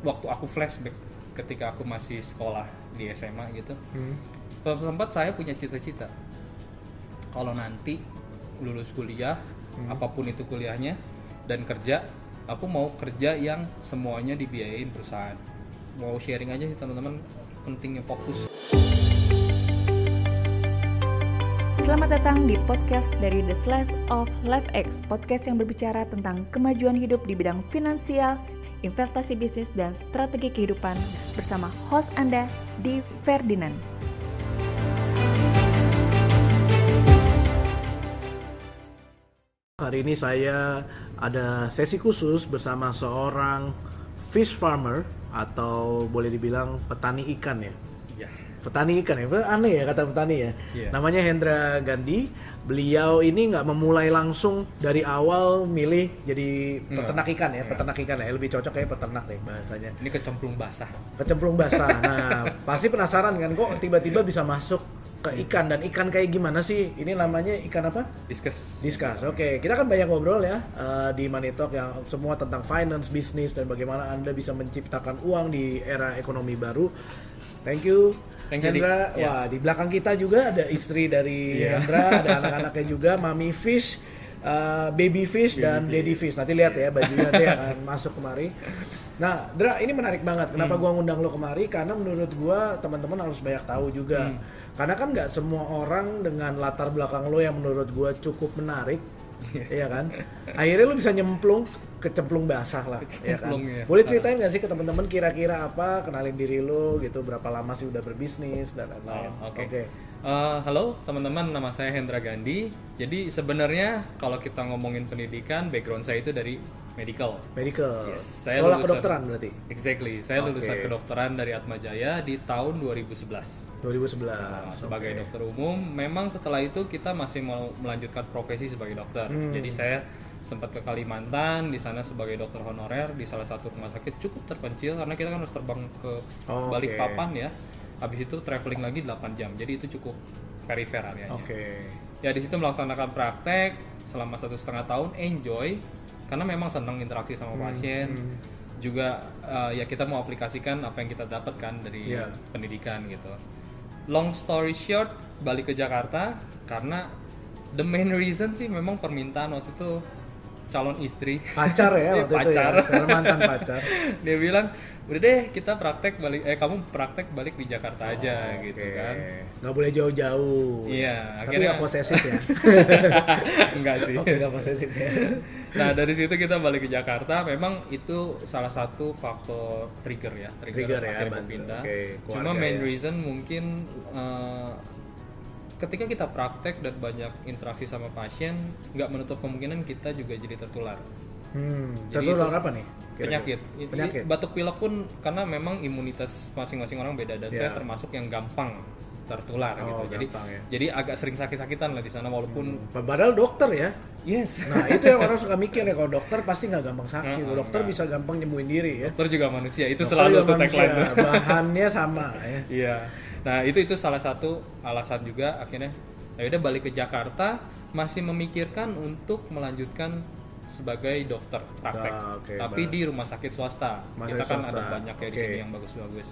waktu aku flashback ketika aku masih sekolah di SMA gitu Hmm. sempat sempat saya punya cita-cita. Kalau nanti lulus kuliah apa pun itu kuliahnya dan kerja aku mau kerja yang semuanya dibiayain perusahaan. Mau sharing aja sih teman-teman pentingnya fokus. Selamat datang di podcast dari The Slice of Life X, podcast yang berbicara tentang kemajuan hidup di bidang finansial, investasi bisnis, dan strategi kehidupan bersama host Anda, Di Ferdinand. Hari ini saya ada sesi khusus bersama seorang fish farmer atau boleh dibilang petani ikan ya. Petani ikan ya, aneh ya kata petani ya. Iya. Namanya Hendra Gandhi. Beliau ini nggak memulai langsung dari awal milih jadi peternak ikan ya, peternak ikan ya. Lebih cocok kayak peternak deh bahasanya. ini kecemplung basah Kecemplung basah. Nah, pasti penasaran kan kok tiba-tiba bisa masuk ke ikan dan ikan kayak gimana sih? Ini namanya ikan apa? discuss Discuss. Oke, kita kan banyak ngobrol ya eh, di Money Talk yang semua tentang finance, bisnis dan bagaimana Anda bisa menciptakan uang di era ekonomi baru. Thank you. Thank you, Hendra. Ya. Wah, di belakang kita juga ada istri dari Iya. Hendra, ada anak-anaknya juga, Mami Fish, eh, Baby Fish dan Daddy Fish. Nanti lihat ya bajunya nanti akan masuk kemari. Nah, Dra, ini menarik banget. Kenapa Hmm. gua ngundang lo kemari? Karena menurut gua teman-teman harus banyak tahu juga. Hmm. Karena kan nggak semua orang dengan latar belakang lo yang menurut gua cukup menarik, iya kan? Akhirnya lo bisa nyemplung kecemplung basah lah, ya kan? Ya. Boleh ceritain nggak sih ke teman-teman kira-kira apa, kenalin diri lo gitu, berapa lama sih udah berbisnis dan lain-lain? Oh, Oke. Eh, halo teman-teman, nama saya Hendra Gandhi. Jadi sebenarnya kalau kita ngomongin pendidikan, background saya itu dari medical. Medical. Yes, saya Sekolah lulusan- kedokteran berarti. Exactly, saya Oke. lulusan kedokteran dari Atmajaya di tahun 2011. 2011. Nah, sebagai Oke. dokter umum, memang setelah itu kita masih mau melanjutkan profesi sebagai dokter. Hmm. Jadi saya sempat ke Kalimantan, di sana sebagai dokter honorer di salah satu rumah sakit cukup terpencil karena kita kan harus terbang ke Oh. Balikpapan ya. Habis itu traveling lagi 8 jam. Jadi itu cukup perifer areanya. Oke. Ya di situ melaksanakan praktek selama satu setengah tahun, enjoy karena memang senang interaksi sama Hmm, pasien. Juga eh, ya kita mau aplikasikan apa yang kita dapatkan dari Iya. pendidikan gitu. Long story short, balik ke Jakarta karena the main reason sih memang permintaan waktu itu calon istri. Pacar ya waktu itu ya. pacar. Mantan pacar. Dia bilang, "Udah deh, kita praktek balik eh kamu praktek balik di Jakarta aja gitu Oke. kan." Nggak boleh jauh-jauh. Iya, Tapi akhirnya- nggak posesif ya. Enggak sih. Oke, nggak posesif ya. Nah dari situ kita balik ke Jakarta, memang itu salah satu faktor trigger ya, trigger, Trigger ya, akhirnya pindah. Oke, Cuma main ya. reason mungkin eh, ketika kita praktek dan banyak interaksi sama pasien, nggak menutup kemungkinan kita juga jadi tertular Hmm, Jadi tertular itu apa nih? kira-kira? penyakit. Penyakit. batuk pilek pun karena memang imunitas masing-masing orang beda dan Ya. saya termasuk yang gampang tertular Oh, gitu. Jadi gampang ya. jadi agak sering sakit-sakitan lah di sana walaupun Padahal dokter ya. yes. Nah itu yang orang suka mikir ya kalau dokter pasti nggak gampang sakit. Heeh, dokter enggak. bisa gampang nyembuhin diri ya. Dokter juga manusia, itu Dokter selalu tuh tagline. Bahannya sama ya. Iya. Nah, itu itu salah satu alasan juga akhirnya ya udah balik ke Jakarta masih memikirkan untuk melanjutkan sebagai dokter praktek. Ah, oke, Tapi baik. di rumah sakit swasta. Rumah Kita kan swasta, ada banyak ya di oke. sini yang bagus-bagus.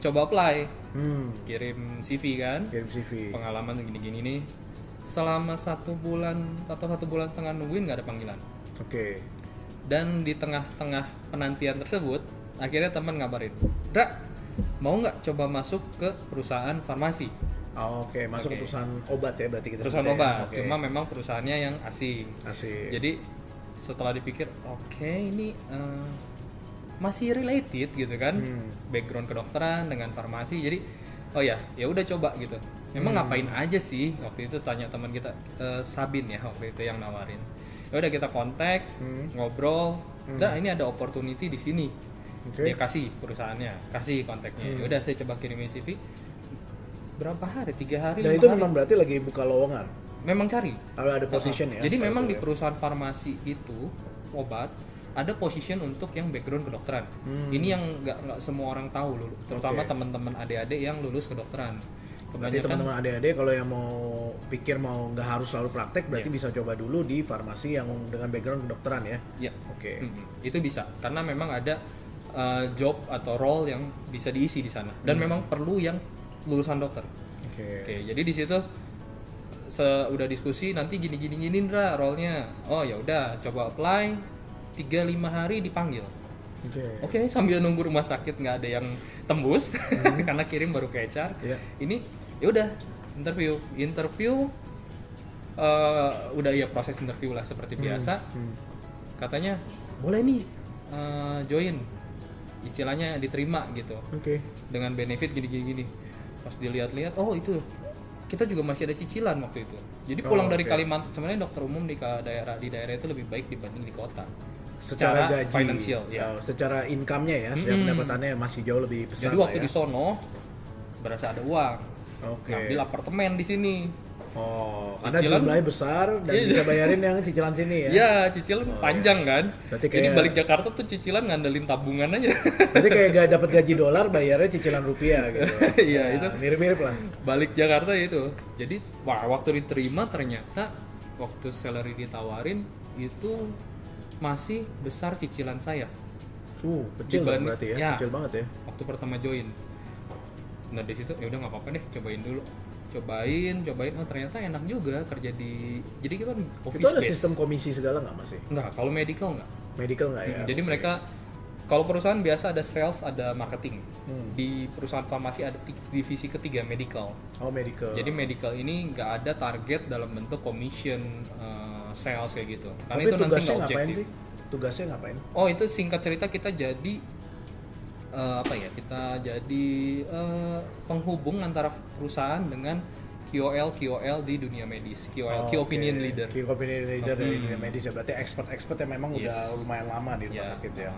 Coba apply, Hmm, kirim CV kan, kirim CV. pengalaman gini-gini nih. Selama satu bulan atau satu bulan setengah nungguin nggak ada panggilan. Oke. Dan di tengah-tengah penantian tersebut, akhirnya teman ngabarin, Dra, mau nggak coba masuk ke perusahaan farmasi? Oh, Oke, masuk ke Oke. perusahaan obat ya berarti kita Perusahaan ya. obat, Oke. cuma memang perusahaannya yang asing. Asik. Jadi setelah dipikir, oke ini eh, masih related gitu kan, Hmm. background kedokteran dengan farmasi. Jadi oh ya, ya udah coba gitu. Memang Hmm. ngapain aja sih waktu itu tanya teman kita eh, Sabin ya waktu itu yang nawarin. Ya udah kita kontak, Hmm. ngobrol. Dah ini ada opportunity di sini. Oke. Dia kasih perusahaannya, kasih kontaknya. Hmm. Ya udah saya coba kirimin CV. Berapa hari? Tiga hari. Dan itu hari. memang berarti lagi buka lowongan. memang cari. Kalau ada position ya. Jadi memang di ya. perusahaan farmasi itu obat ada position untuk yang background kedokteran. Hmm. Ini yang nggak nggak semua orang tahu loh, terutama Oke. teman-teman adik-adik yang lulus kedokteran. Berarti teman-teman adik-adik kalau yang mau pikir mau nggak harus selalu praktek berarti Yes. bisa coba dulu di farmasi yang dengan background kedokteran ya. ya Oke. mm, itu bisa karena memang ada uh, job atau role yang bisa diisi di sana dan memang perlu yang lulusan dokter Oke. oke jadi di situ udah diskusi nanti gini gini gini Ndra role-nya oh ya udah coba apply 3-5 hari dipanggil Oke. Oke, sambil nunggu rumah sakit nggak ada yang tembus karena kirim baru ke HR. Iya. Ini ya udah interview, interview eh, udah ya proses interview lah seperti biasa. Hmm. Katanya boleh nih eh, join, istilahnya diterima gitu Oke. dengan benefit gini gini gini. Pas dilihat-lihat, oh itu kita juga masih ada cicilan waktu itu. Jadi Oh, pulang dari oke. Kalimantan, sebenarnya dokter umum di daerah di daerah itu lebih baik dibanding di kota. Secara, Secara gaji, financial, ya. Oh, secara income-nya ya, secara Mm-mm. pendapatannya masih jauh lebih besar. Jadi waktu ya. di sono berasa ada uang. Oke. Ngambil apartemen di sini. Oh, karena Cicilan- jumlahnya besar dan Iya. bisa bayarin yang cicilan sini ya. Iya, cicilan panjang kan. Berarti Jadi kayak- balik Jakarta tuh cicilan ngandelin tabungan aja. Berarti kayak gak dapat gaji dolar, bayarnya cicilan rupiah gitu. Iya, Nah, itu. mirip-mirip lah. balik Jakarta itu. Jadi wah, waktu diterima ternyata waktu salary ditawarin itu masih besar cicilan saya Uh, kecil Dibanding- berarti ya, ya. kecil banget ya. waktu pertama join. Nah di situ ya udah nggak apa-apa deh, cobain dulu. Cobain, cobain. Oh ternyata enak juga kerja di. Jadi kita office Itu ada base. sistem komisi segala nggak masih? Enggak, kalau medical enggak. Medical nggak ya? Hmm, Jadi mereka kalau perusahaan biasa ada sales, ada marketing. Hmm. Di perusahaan farmasi ada divisi ketiga medical. Oh medical. Jadi medical ini nggak ada target dalam bentuk commission uh, sales kayak gitu. Karena Tapi itu nanti nggak ngapain objektif. sih? Tugasnya ngapain? Oh itu singkat cerita kita jadi uh, apa ya? Kita jadi uh, penghubung antara perusahaan dengan KOL KOL di dunia medis, KOL key Oh, oke. opinion leader. Key opinion leader dari Hmm. dunia medis ya. Berarti expert-expert yang memang Yes. udah lumayan lama di rumah Ya. sakit ya.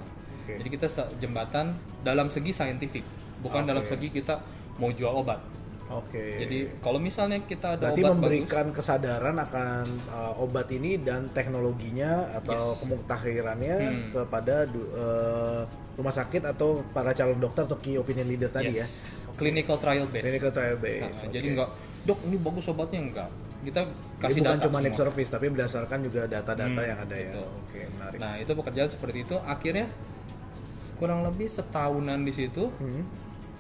Oke. Jadi kita jembatan dalam segi saintifik, bukan Oke. dalam segi kita mau jual obat. Oke. Jadi kalau misalnya kita ada Berarti obat memberikan kesadaran akan uh, obat ini dan teknologinya atau Yes. kemutakhirannya Hmm. kepada uh, rumah sakit atau para calon dokter atau key opinion leader tadi ya. bagus, clinical trial base. Clinical trial Nah, base. oke. Jadi enggak, dok ini bagus obatnya enggak. Kita Jadi kasih bukan data cuma lip service tapi berdasarkan juga data-data Hmm, yang ada ya. betul. Oke, menarik. Nah itu pekerjaan seperti itu. Akhirnya kurang lebih setahunan di situ. Hmm.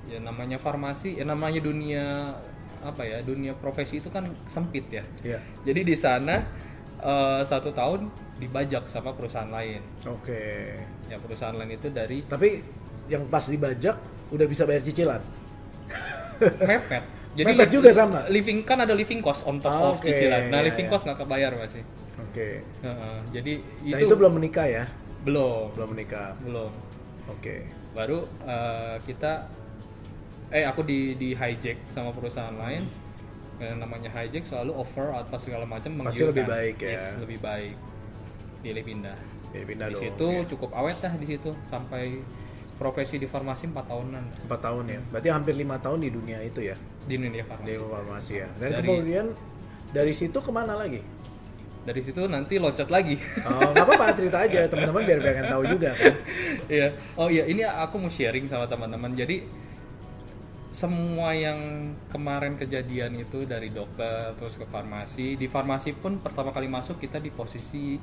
Ya namanya farmasi, ya namanya dunia apa ya dunia profesi itu kan sempit ya. Ya. Jadi di sana eh, satu tahun dibajak sama perusahaan lain. Oke. Ya perusahaan lain itu dari Tapi yang pas dibajak udah bisa bayar cicilan. mepet. Mepet liv- juga sama? Living kan ada living cost on top Ah, of cicilan. Nah iya, living iya. cost nggak kebayar masih. Oke. Heeh, jadi Nah, itu, itu belum menikah ya? belum Belum menikah. belum. Oke. Baru eh, kita eh aku di di hijack sama perusahaan lain. Yang namanya hijack selalu offer apa segala macam Pasti lebih menggiurkan. baik ya. Yes, lebih baik. Pilih pindah. Ya, pindah di situ ya. cukup awet lah di situ sampai profesi di farmasi 4 tahunan Empat tahun ya. Berarti hampir lima tahun di dunia itu ya. di dunia Di farmasi. farmasi ya. Dan Dari- kemudian dari situ ke mana lagi? Dari situ nanti loncat lagi. Oh, nggak apa-apa cerita aja teman-teman biar pengen tahu juga kan. Iya. Oh iya, ini aku mau sharing sama teman-teman. Jadi semua yang kemarin kejadian itu dari dokter terus ke farmasi, di farmasi pun pertama kali masuk kita di posisi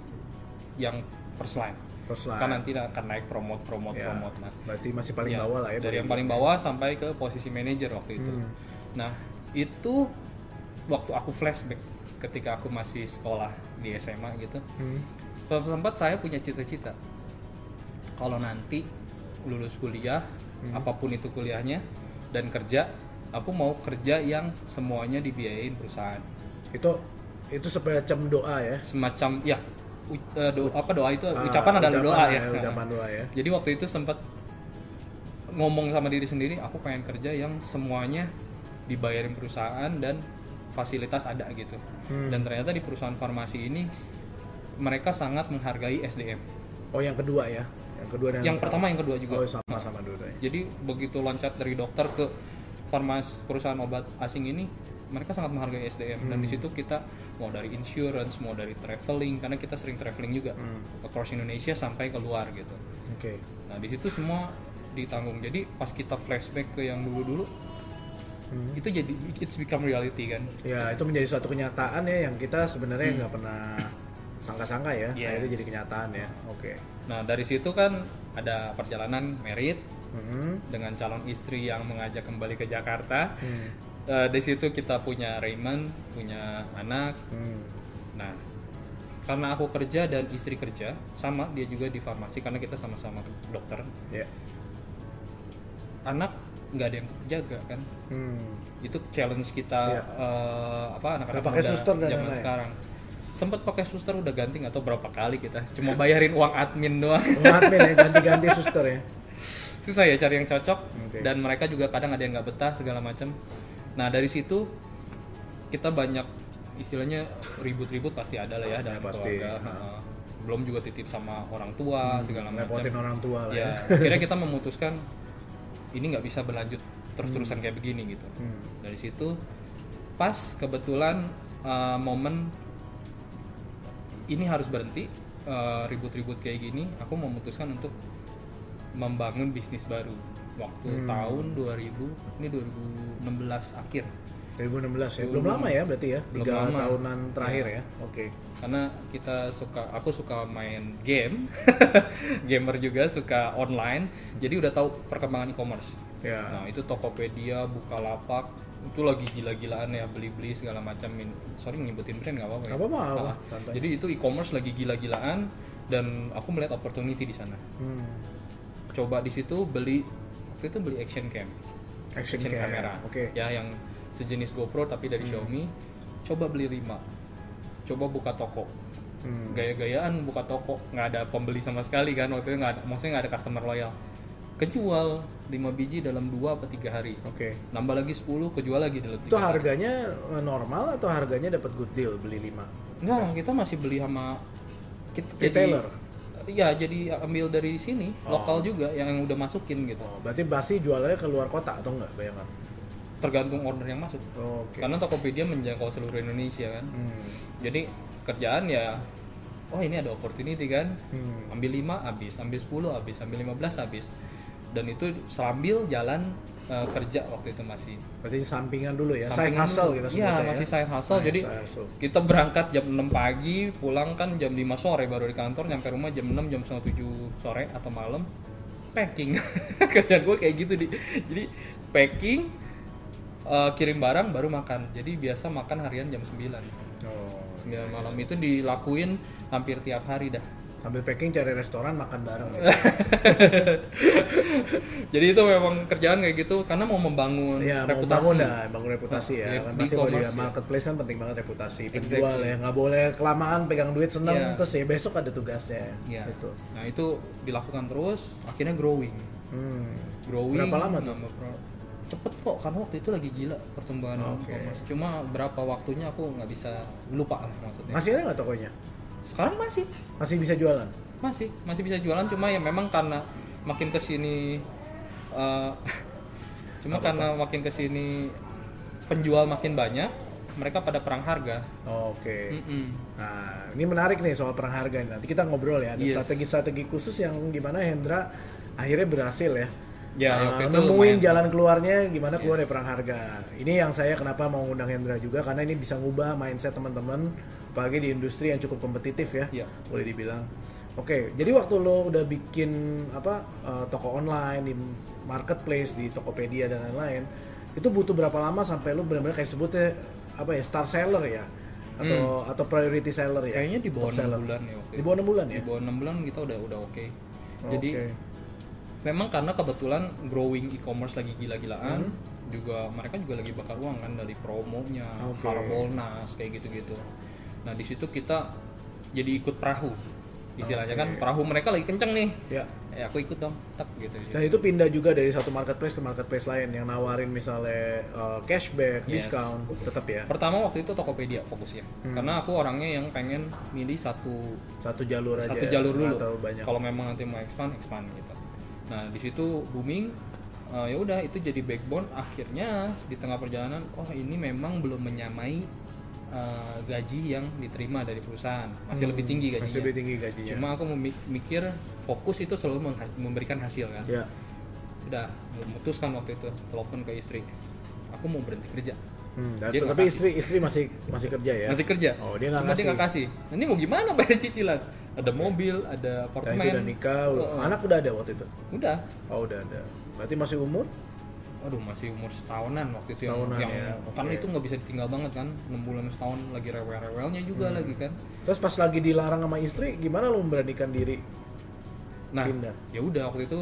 yang first line. First line. Kan nanti akan naik promote promote Ya, promote nah. Berarti masih paling Ya, bawah lah ya. Dari yang paling bawah sampai ke posisi manajer waktu itu. Hmm. Nah, itu waktu aku flashback ketika aku masih sekolah di SMA gitu. Hmm. Sempat saya punya cita-cita. Kalau nanti lulus kuliah, Hmm. apa pun itu kuliahnya dan kerja, aku mau kerja yang semuanya dibiayain perusahaan. Itu itu semacam doa ya. Semacam ya u- eh, do- apa doa itu Ah, ucapan adalah doa ya. Ucapan doa ya. Jadi waktu itu sempat ngomong sama diri sendiri, aku pengen kerja yang semuanya dibayarin perusahaan dan fasilitas ada gitu. Hmm. Dan ternyata di perusahaan farmasi ini mereka sangat menghargai SDM. Oh yang kedua ya. Yang kedua dan Yang pertama, yang kedua juga. Oh sama-sama dua-duanya. Jadi begitu loncat dari dokter ke farmas perusahaan obat asing ini, mereka sangat menghargai SDM dan di Hmm. situ kita mau dari insurance, mau dari traveling karena kita sering traveling juga Hmm. across Indonesia sampai ke luar gitu. Oke. Nah di situ semua ditanggung. Jadi pas kita flashback ke yang dulu-dulu, Hmm. itu jadi it's become reality kan. Ya itu menjadi suatu kenyataan ya yang kita sebenarnya Hmm. nggak pernah sangka-sangka ya, Yes. akhirnya jadi kenyataan ya. Oke. Nah dari situ kan ada perjalanan merit Mhm. dengan calon istri yang mengajak kembali ke Jakarta. Hmm. Eh, di situ kita punya Raymond, punya anak. Hmm. Nah karena aku kerja dan istri kerja sama dia juga di farmasi karena kita sama-sama dokter. Ya. Anak nggak ada yang jaga kan. Hmm. Itu challenge kita Iya. eh, apa anak-anak muda suster dan zaman sekarang. Sempat pakai suster udah ganti nggak tahu berapa kali kita. Cuma bayarin uang admin doang. Admin ya, ganti-ganti suster ya. susah ya cari yang cocok Oke. dan mereka juga kadang ada yang nggak betah segala macam nah dari situ kita banyak istilahnya ribut-ribut pasti ada lah ya dalam Ya, pasti. keluarga Heeh. belum juga titip sama orang tua segala macam orang tua lah ya. ya akhirnya kita memutuskan ini nggak bisa berlanjut terus-terusan kayak begini gitu Hmm. dari situ pas kebetulan uh, momen ini harus berhenti uh, ribut-ribut kayak gini aku memutuskan untuk membangun bisnis baru waktu Hmm. tahun 2000 ini 2016 akhir 2016 ya. Belum lama ya berarti ya. Belum Tiga lama. tahunan terakhir Ya. ya. Oke. karena kita suka aku suka main game gamer juga suka online jadi udah tahu perkembangan e-commerce Ya. Nah itu Tokopedia, Bukalapak itu lagi gila-gilaan ya beli-beli segala macam. Sorry nyebutin brand nggak apa-apa ya. Apa-apa, santai. Jadi itu e-commerce lagi gila-gilaan dan aku melihat opportunity di sana. Hmm. Coba di situ beli waktu itu beli action cam, Action, cam. kamera, Oke. Hmm. ya yang sejenis GoPro tapi dari Xiaomi. Coba beli 5 coba buka toko. Hmm. Gaya-gayaan buka toko, nggak ada pembeli sama sekali kan waktu itu nggak ada, maksudnya nggak ada customer loyal. Kejual 5 biji dalam 2 atau 3 hari Oke. nambah lagi 10 kejual lagi dalam Itu tiga hari. harganya eh, normal atau harganya dapat good deal beli 5? enggak kita masih beli sama kita Retailer? iya jadi ambil dari sini Oh. lokal juga yang, udah masukin gitu Oh, berarti Basi jualnya ke luar kota atau enggak bayangan? tergantung order yang masuk Oke. karena Tokopedia menjangkau seluruh Indonesia kan Hmm. jadi kerjaan ya oh ini ada opportunity kan Hmm. ambil 5 habis ambil 10 habis ambil 15 habis dan itu sambil jalan eh, kerja waktu itu masih Berarti sampingan dulu ya, side Sampingan hustle dulu. kita Iya, sebutnya masih ya. side hustle. Side Jadi hustle. kita berangkat jam 6 pagi, pulang kan jam 5 sore baru di kantor, nyampe rumah jam 6 jam setengah 7 sore atau malam packing. Kerjaan gue kayak gitu di. Jadi packing eh, kirim barang baru makan. Jadi biasa makan harian jam 9. Oh. 9 malam itu dilakuin hampir tiap hari dah. Sambil packing cari restoran makan bareng. ya. Jadi itu memang kerjaan kayak gitu karena mau membangun Iya, mau reputasi. bangun dah, bangun reputasi Nah, ya. di- Kan pasti kalau di e-commerce ya. marketplace kan penting banget reputasi. Exactly. Penjual ya, nggak boleh kelamaan pegang duit seneng Iya. terus ya besok ada tugasnya. Iya. Gitu. Nah, itu dilakukan terus akhirnya growing. Hmm. growing Berapa lama tuh? cepet kok karena waktu itu lagi gila pertumbuhan e-commerce cuma berapa waktunya aku nggak bisa lupa lah maksudnya Masih ada nggak tokonya? Sekarang masih Masih bisa jualan? masih masih bisa jualan cuma ya memang karena makin ke sini eh, cuma karena makin ke sini penjual makin banyak mereka pada perang harga Oke. Mm-mm. Nah, ini menarik nih soal perang harga. Nanti kita ngobrol ya. Ada Yes. strategi-strategi khusus yang gimana Hendra akhirnya berhasil ya. Ya, Uh, waktu itu nemuin lumayan. jalan keluarnya gimana keluar dari perang harga. Ini yang saya kenapa mau ngundang Hendra juga karena ini bisa ngubah mindset teman-teman apalagi di industri yang cukup kompetitif ya. Iya. Boleh dibilang. Oke, jadi waktu lo udah bikin apa uh, toko online di marketplace di Tokopedia dan lain-lain, itu butuh berapa lama sampai lo benar-benar kayak sebutnya apa ya star seller ya atau atau priority seller ya? Hmm. kayaknya di bawah enam bulan ya waktu Di bawah enam bulan ya? di bawah enam bulan kita udah udah oke jadi Oke. Memang karena kebetulan growing e-commerce lagi gila-gilaan Hmm. juga mereka juga lagi bakar uang kan dari promonya Oke. Harbolnas kayak gitu-gitu nah di situ kita jadi ikut perahu istilahnya kan perahu mereka lagi kenceng nih Ya. ya aku ikut dong tak gitu Dan itu pindah juga dari satu marketplace ke marketplace lain yang nawarin misalnya uh, cashback, Yes. discount, tetap ya. pertama waktu itu Tokopedia fokusnya Hmm. karena aku orangnya yang pengen milih satu Satu jalur aja. satu jalur dulu kalau memang nanti mau expand expand gitu nah di situ booming eh, ya udah itu jadi backbone. Akhirnya di tengah perjalanan oh ini memang belum menyamai eh, gaji yang diterima dari perusahaan. Masih lebih tinggi gajinya. Hmm, Masih lebih tinggi gajinya. cuma aku mikir fokus itu selalu memberikan hasil kan. Ya. udah memutuskan waktu itu telepon ke istri. Aku mau berhenti kerja Hmm, Dia tapi kasih. istri istri masih masih kerja ya. masih kerja Oh, dia nggak dia nggak kasih Nah, ini mau gimana bayar cicilan ada mobil ada Dan apartemen itu udah nikah, Heeh. anak udah ada waktu itu. udah Oh udah ada. Berarti masih umur? aduh masih umur setahunan waktu itu yang, Setahunan yang ya, karena oke. itu nggak bisa ditinggal banget kan 6 bulan setahun lagi rewel-rewelnya juga Hmm. lagi kan Terus pas lagi dilarang sama istri, gimana lu memberanikan diri? nah Pindah. ya udah waktu itu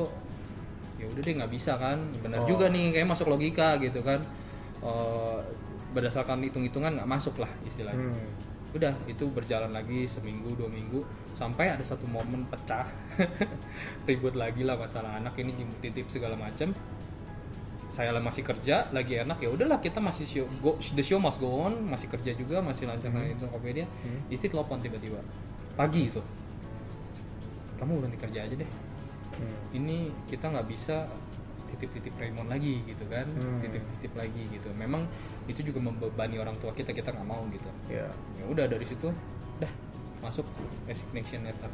ya udah deh nggak bisa kan benar Oh. juga nih kayak masuk logika gitu kan Eh, berdasarkan hitung-hitungan nggak masuk lah istilahnya Hmm. udah itu berjalan lagi seminggu dua minggu sampai ada satu momen pecah ribut lagi lah masalah anak ini jemput titip segala macam saya lah masih kerja lagi enak ya udahlah kita masih show go, the show must go on masih kerja juga masih lancar Hmm. itu Tokopedia Hmm. istri telepon tiba-tiba pagi itu kamu berhenti kerja aja deh Hmm. ini kita nggak bisa titip-titip Raymond lagi gitu kan Hmm. titip-titip lagi gitu memang itu juga membebani orang tua kita kita nggak mau gitu Ya. ya udah dari situ dah masuk resignation letter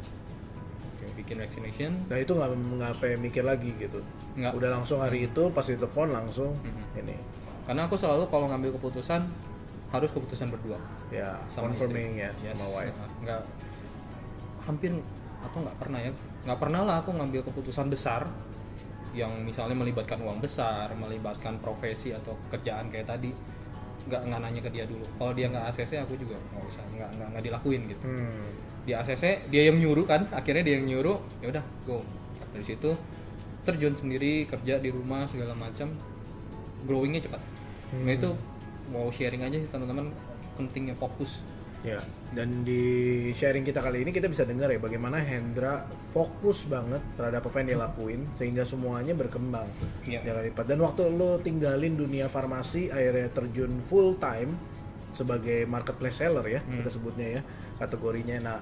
bikin resignation Nah itu nggak nggak sampai mikir lagi gitu. nggak Udah langsung hari itu pas ditelepon langsung Mhm. ini karena aku selalu kalau ngambil keputusan harus keputusan berdua ya sama confirming ya. Yes, sama wife. nah, nggak hampir atau nggak pernah ya nggak pernah lah aku ngambil keputusan besar yang misalnya melibatkan uang besar melibatkan profesi atau kerjaan kayak tadi nggak nggak nanya ke dia dulu. Kalau dia nggak ACC aku juga nggak usah nggak nggak nggak dilakuin gitu. Hmm. di ACC dia yang nyuruh kan akhirnya dia yang nyuruh ya udah go. Dari situ terjun sendiri kerja di rumah segala macam growingnya cepat. Nah Hmm. itu mau sharing aja sih teman-teman pentingnya fokus Ya, dan di sharing kita kali ini kita bisa dengar ya bagaimana Hendra fokus banget terhadap apa yang dia lakuin sehingga semuanya berkembang. Iya. Jangan lipat. Dan waktu lo tinggalin dunia farmasi akhirnya terjun full time sebagai marketplace seller ya Hmm. kita sebutnya ya kategorinya. Nah,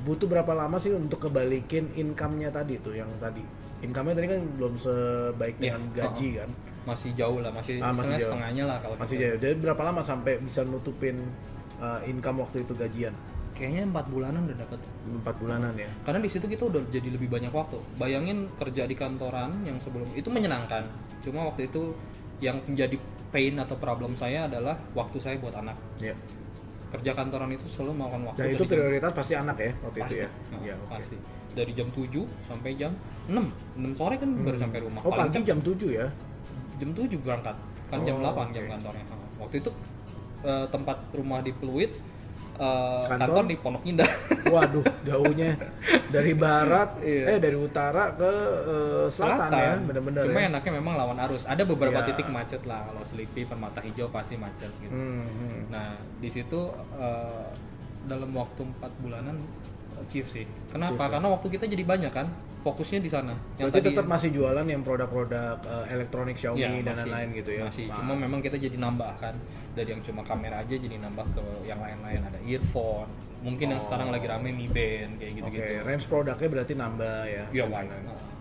butuh berapa lama sih untuk kebalikin income-nya tadi tuh yang tadi? Income-nya tadi kan belum sebaik Iya, dengan gaji kan. masih jauh lah masih, Ah, masih jauh. setengahnya lah kalau Masih jauh. Jadi berapa lama sampai bisa nutupin uh, income waktu itu gajian? kayaknya empat bulanan udah dapat Empat bulanan ya. karena di situ kita udah jadi lebih banyak waktu bayangin kerja di kantoran yang sebelum itu menyenangkan cuma waktu itu yang menjadi pain atau problem saya adalah waktu saya buat anak Ya. kerja kantoran itu selalu makan waktu Dan itu dari jam- prioritas pasti anak ya waktu pasti itu ya. Nah, Iya, oke. pasti dari jam 7 sampai jam 6 6 sore kan baru sampai rumah Oh Paling pagi jam 7 ya? jam 7 berangkat kan jam Oh, 8 jam oke. kantornya Nah, waktu itu eh, tempat rumah di Pluit eh, Kantor? kantor di Pondok Indah Waduh, jauhnya dari barat, Iya. eh dari utara ke eh, selatan, ya, bener-bener cuma ya. enaknya memang lawan arus ada beberapa Iya. titik macet lah kalau Selipi Permata Hijau pasti macet gitu Hmm, hmm. nah di situ eh, dalam waktu 4 bulanan chief sih kenapa Chief, ya. karena waktu kita jadi banyak kan fokusnya di sana Berarti tetap masih jualan yang produk-produk eh, elektronik Xiaomi Iya, dan lain-lain gitu ya? Masih, Nah, cuma memang kita jadi nambah kan dari yang cuma kamera aja jadi nambah ke yang lain-lain ada earphone, mungkin yang Oh. sekarang lagi rame Mi Band kayak Oke, gitu-gitu. range produknya berarti nambah ya? Iya, why?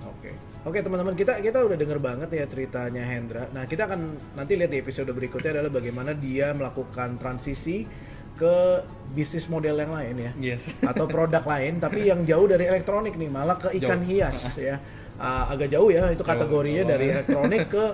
Oke, oke teman-teman kita kita udah denger banget ya ceritanya Hendra. Nah kita akan nanti lihat di episode berikutnya adalah bagaimana dia melakukan transisi ke bisnis model yang lain ya. Yes. atau produk lain tapi yang jauh dari elektronik nih malah ke ikan Jauh. hias ya Ah, agak jauh ya itu Jauh, kategorinya jauh. dari elektronik ke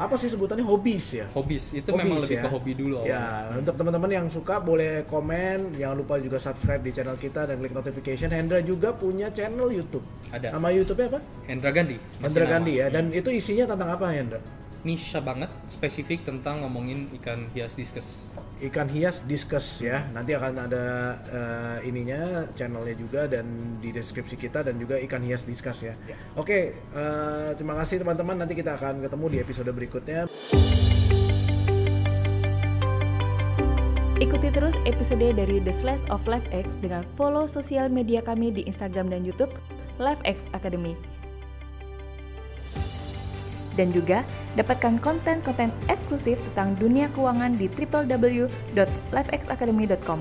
apa sih sebutannya hobis ya Hobis itu memang Hobis lebih ya. ke hobi dulu awalnya. ya untuk teman-teman yang suka boleh komen jangan lupa juga subscribe di channel kita dan klik notification Hendra juga punya channel YouTube Ada. nama YouTube-nya apa Hendra Gandhi. Hendra nama. Gandhi ya dan itu isinya tentang apa Hendra Nisha banget, spesifik tentang ngomongin ikan hias diskus. Ikan hias discuss ya nanti akan ada eh, ininya channelnya juga dan di deskripsi kita dan juga ikan hias discuss ya Ya. oke eh, terima kasih teman-teman nanti kita akan ketemu di episode berikutnya Ikuti terus episode dari The Slash of LiveX dengan follow sosial media kami di Instagram dan YouTube LiveX Academy. Dan juga dapatkan konten-konten eksklusif tentang dunia keuangan di www.livexacademy.com.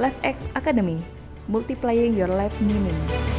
LiveX Academy, multiplying your life meaning.